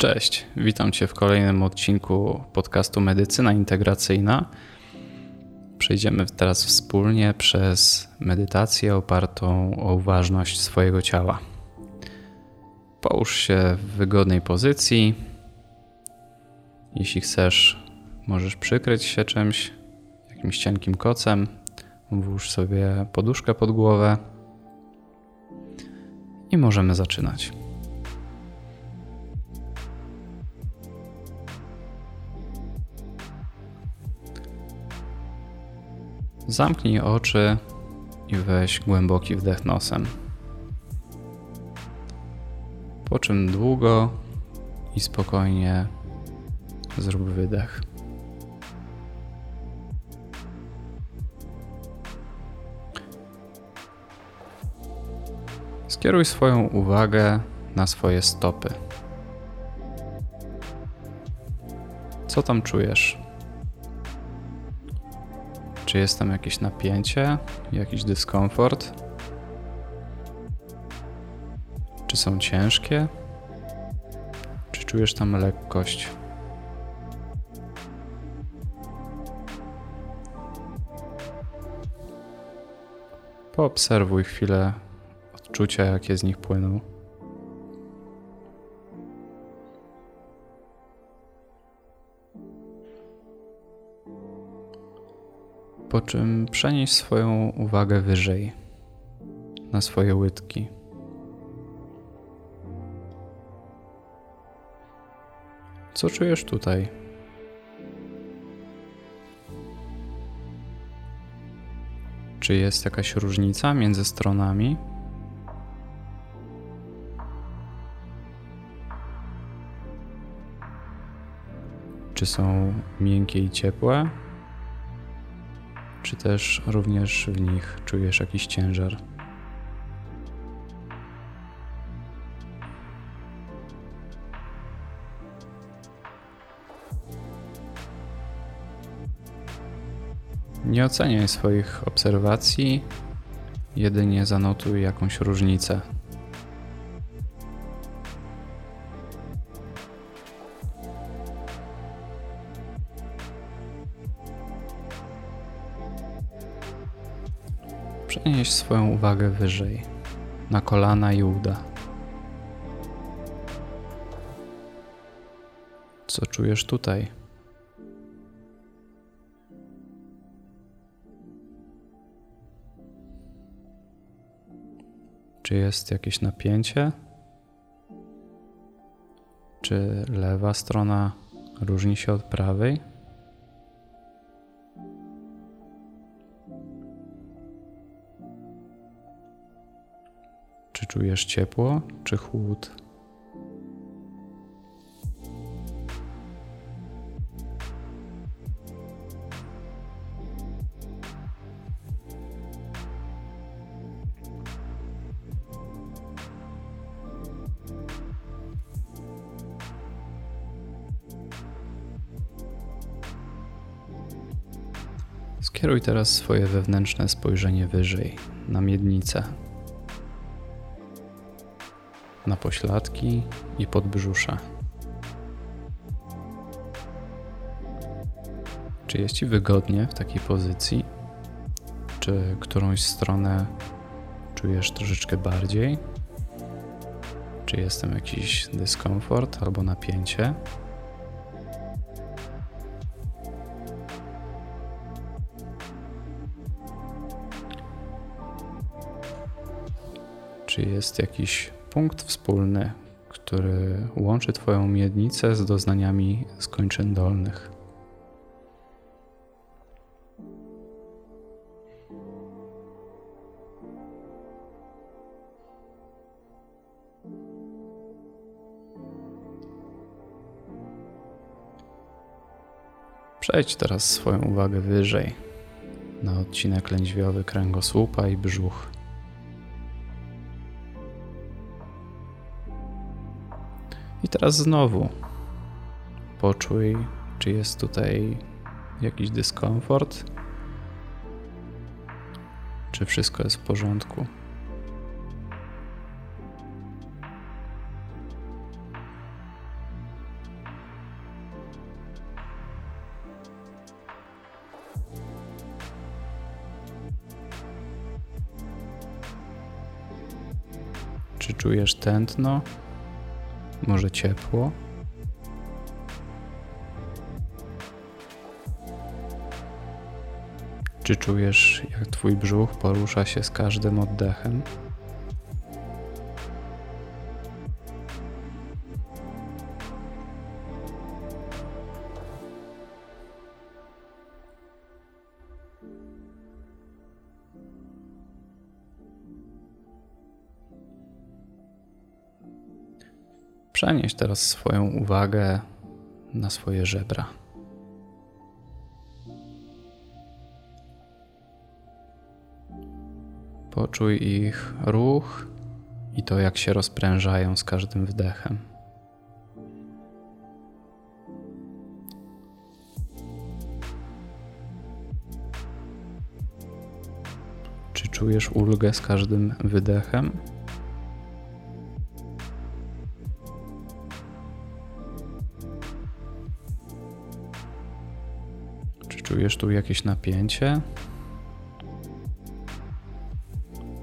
Cześć, witam Cię w kolejnym odcinku podcastu Medycyna Integracyjna. Przejdziemy teraz wspólnie przez medytację opartą o uważność swojego ciała. Połóż się w wygodnej pozycji. Jeśli chcesz, możesz przykryć się czymś, jakimś cienkim kocem. Włóż sobie poduszkę pod głowę i możemy zaczynać. Zamknij oczy i weź głęboki wdech nosem. Po czym długo i spokojnie zrób wydech. Skieruj swoją uwagę na swoje stopy. Co tam czujesz? Czy jest tam jakieś napięcie, jakiś dyskomfort? Czy są ciężkie? Czy czujesz tam lekkość? Poobserwuj chwilę odczucia, jakie z nich płyną. Po czym przenieś swoją uwagę wyżej, na swoje łydki. Co czujesz tutaj? Czy jest jakaś różnica między stronami? Czy są miękkie i ciepłe? Czy też również w nich czujesz jakiś ciężar? Nie oceniaj swoich obserwacji, jedynie zanotuj jakąś różnicę. Swoją uwagę wyżej, na kolana i uda. Co czujesz tutaj? Czy jest jakieś napięcie? Czy lewa strona różni się od prawej? Czy czujesz ciepło, czy chłód? Skieruj teraz swoje wewnętrzne spojrzenie wyżej, na miednicę, na pośladki i podbrzusze. Czy jest Ci wygodnie w takiej pozycji? Czy którąś stronę czujesz troszeczkę bardziej? Czy jest tam jakiś dyskomfort albo napięcie? Czy jest jakiś punkt wspólny, który łączy Twoją miednicę z doznaniami skończyn dolnych? Przejdź teraz swoją uwagę wyżej na odcinek lędźwiowy kręgosłupa i brzuch. teraz znowu poczuj, czy jest tutaj jakiś dyskomfort, czy wszystko jest w porządku. Czy czujesz tętno? Może ciepło? Czy czujesz, jak twój brzuch porusza się z każdym oddechem? Przenieś teraz swoją uwagę na swoje żebra. Poczuj ich ruch i to, jak się rozprężają z każdym wdechem. Czy czujesz ulgę z każdym wydechem? Czujesz tu jakieś napięcie?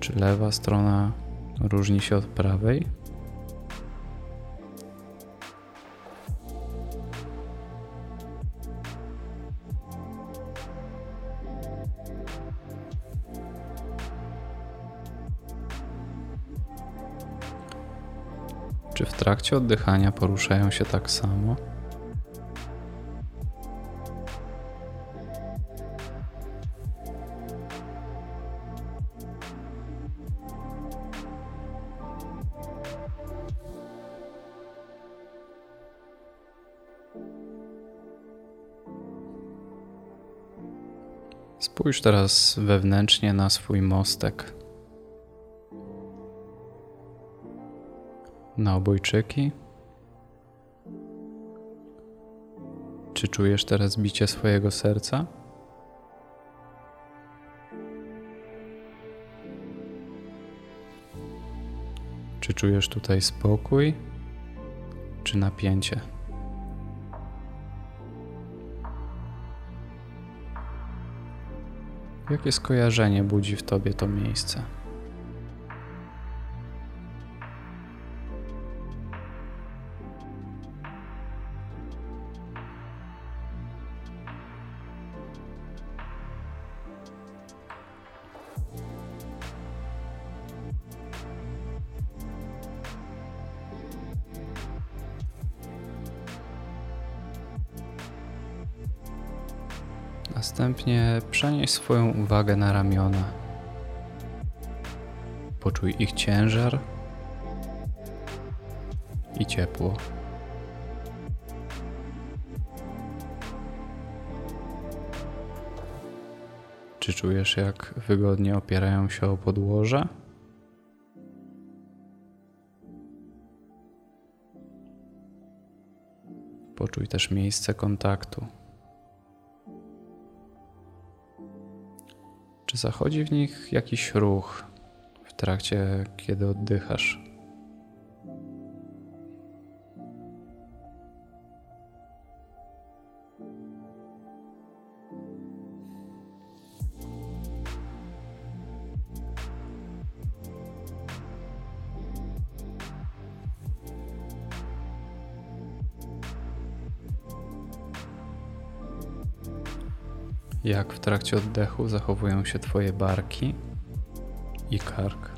Czy lewa strona różni się od prawej? Czy w trakcie oddychania poruszają się tak samo? Spójrz teraz wewnętrznie na swój mostek. Na obojczyki. Czy czujesz teraz bicie swojego serca? Czy czujesz tutaj spokój, czy napięcie? Jakie skojarzenie budzi w tobie to miejsce? Następnie przenieś swoją uwagę na ramiona. Poczuj ich ciężar i ciepło. Czy czujesz, jak wygodnie opierają się o podłoże? Poczuj też miejsce kontaktu. Zachodzi w nich jakiś ruch w trakcie, kiedy oddychasz? Jak w trakcie oddechu zachowują się Twoje barki i kark?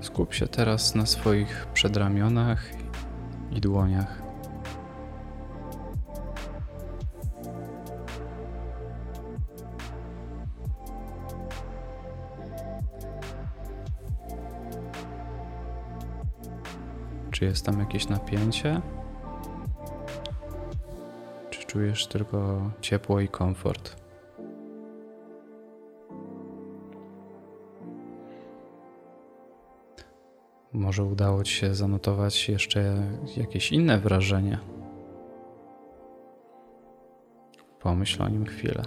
Skup się teraz na swoich przedramionach i dłoniach. Czy jest tam jakieś napięcie? Czy czujesz tylko ciepło i komfort? Może udało Ci się zanotować jeszcze jakieś inne wrażenie? Pomyśl o nim chwilę.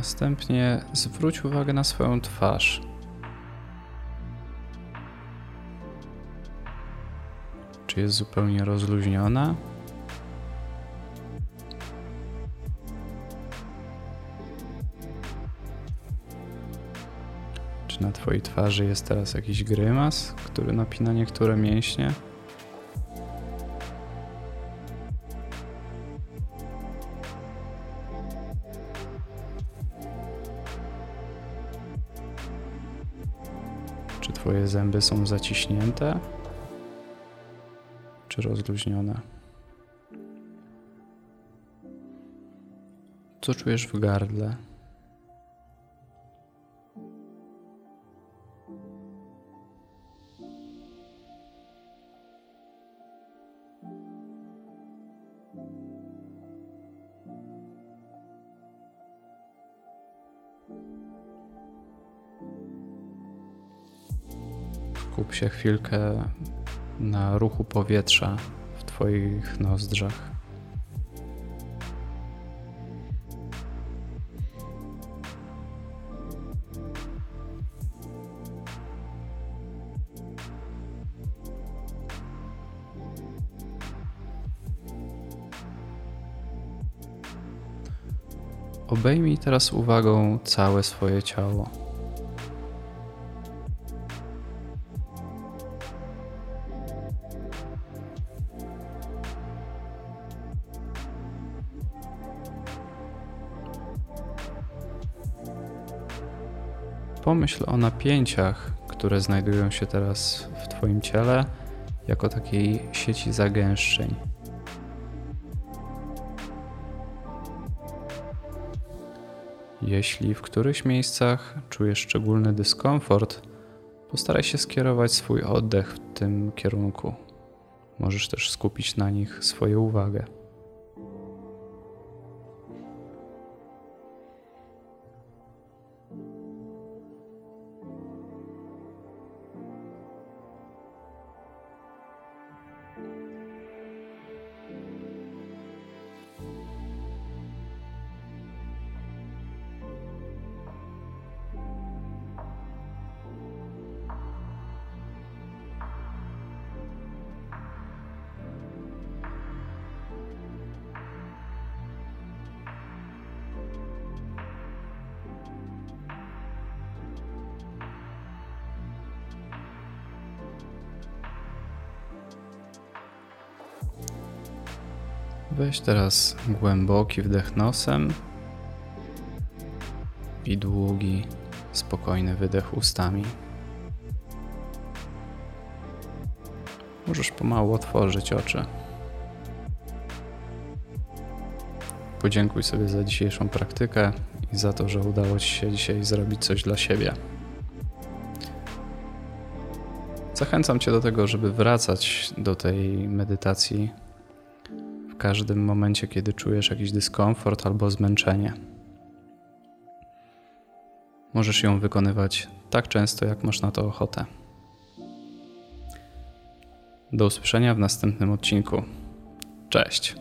Następnie zwróć uwagę na swoją twarz. Czy jest zupełnie rozluźniona? Czy na Twojej twarzy jest teraz jakiś grymas, który napina niektóre mięśnie? Zęby są zaciśnięte? Czy rozluźnione? Co czujesz w gardle? Się chwilkę na ruchu powietrza w Twoich nozdrzach. Obejmij teraz uwagą całe swoje ciało. Pomyśl o napięciach, które znajdują się teraz w Twoim ciele, jako takiej sieci zagęszczeń. Jeśli w których miejscach czujesz szczególny dyskomfort, postaraj się skierować swój oddech w tym kierunku. Możesz też skupić na nich swoją uwagę. Weź teraz głęboki wdech nosem i długi, spokojny wydech ustami. Możesz pomału otworzyć oczy. Podziękuj sobie za dzisiejszą praktykę i za to, że udało Ci się dzisiaj zrobić coś dla siebie. Zachęcam Cię do tego, żeby wracać do tej medytacji każdym momencie, kiedy czujesz jakiś dyskomfort albo zmęczenie. Możesz ją wykonywać tak często, jak masz na to ochotę. Do usłyszenia w następnym odcinku. Cześć.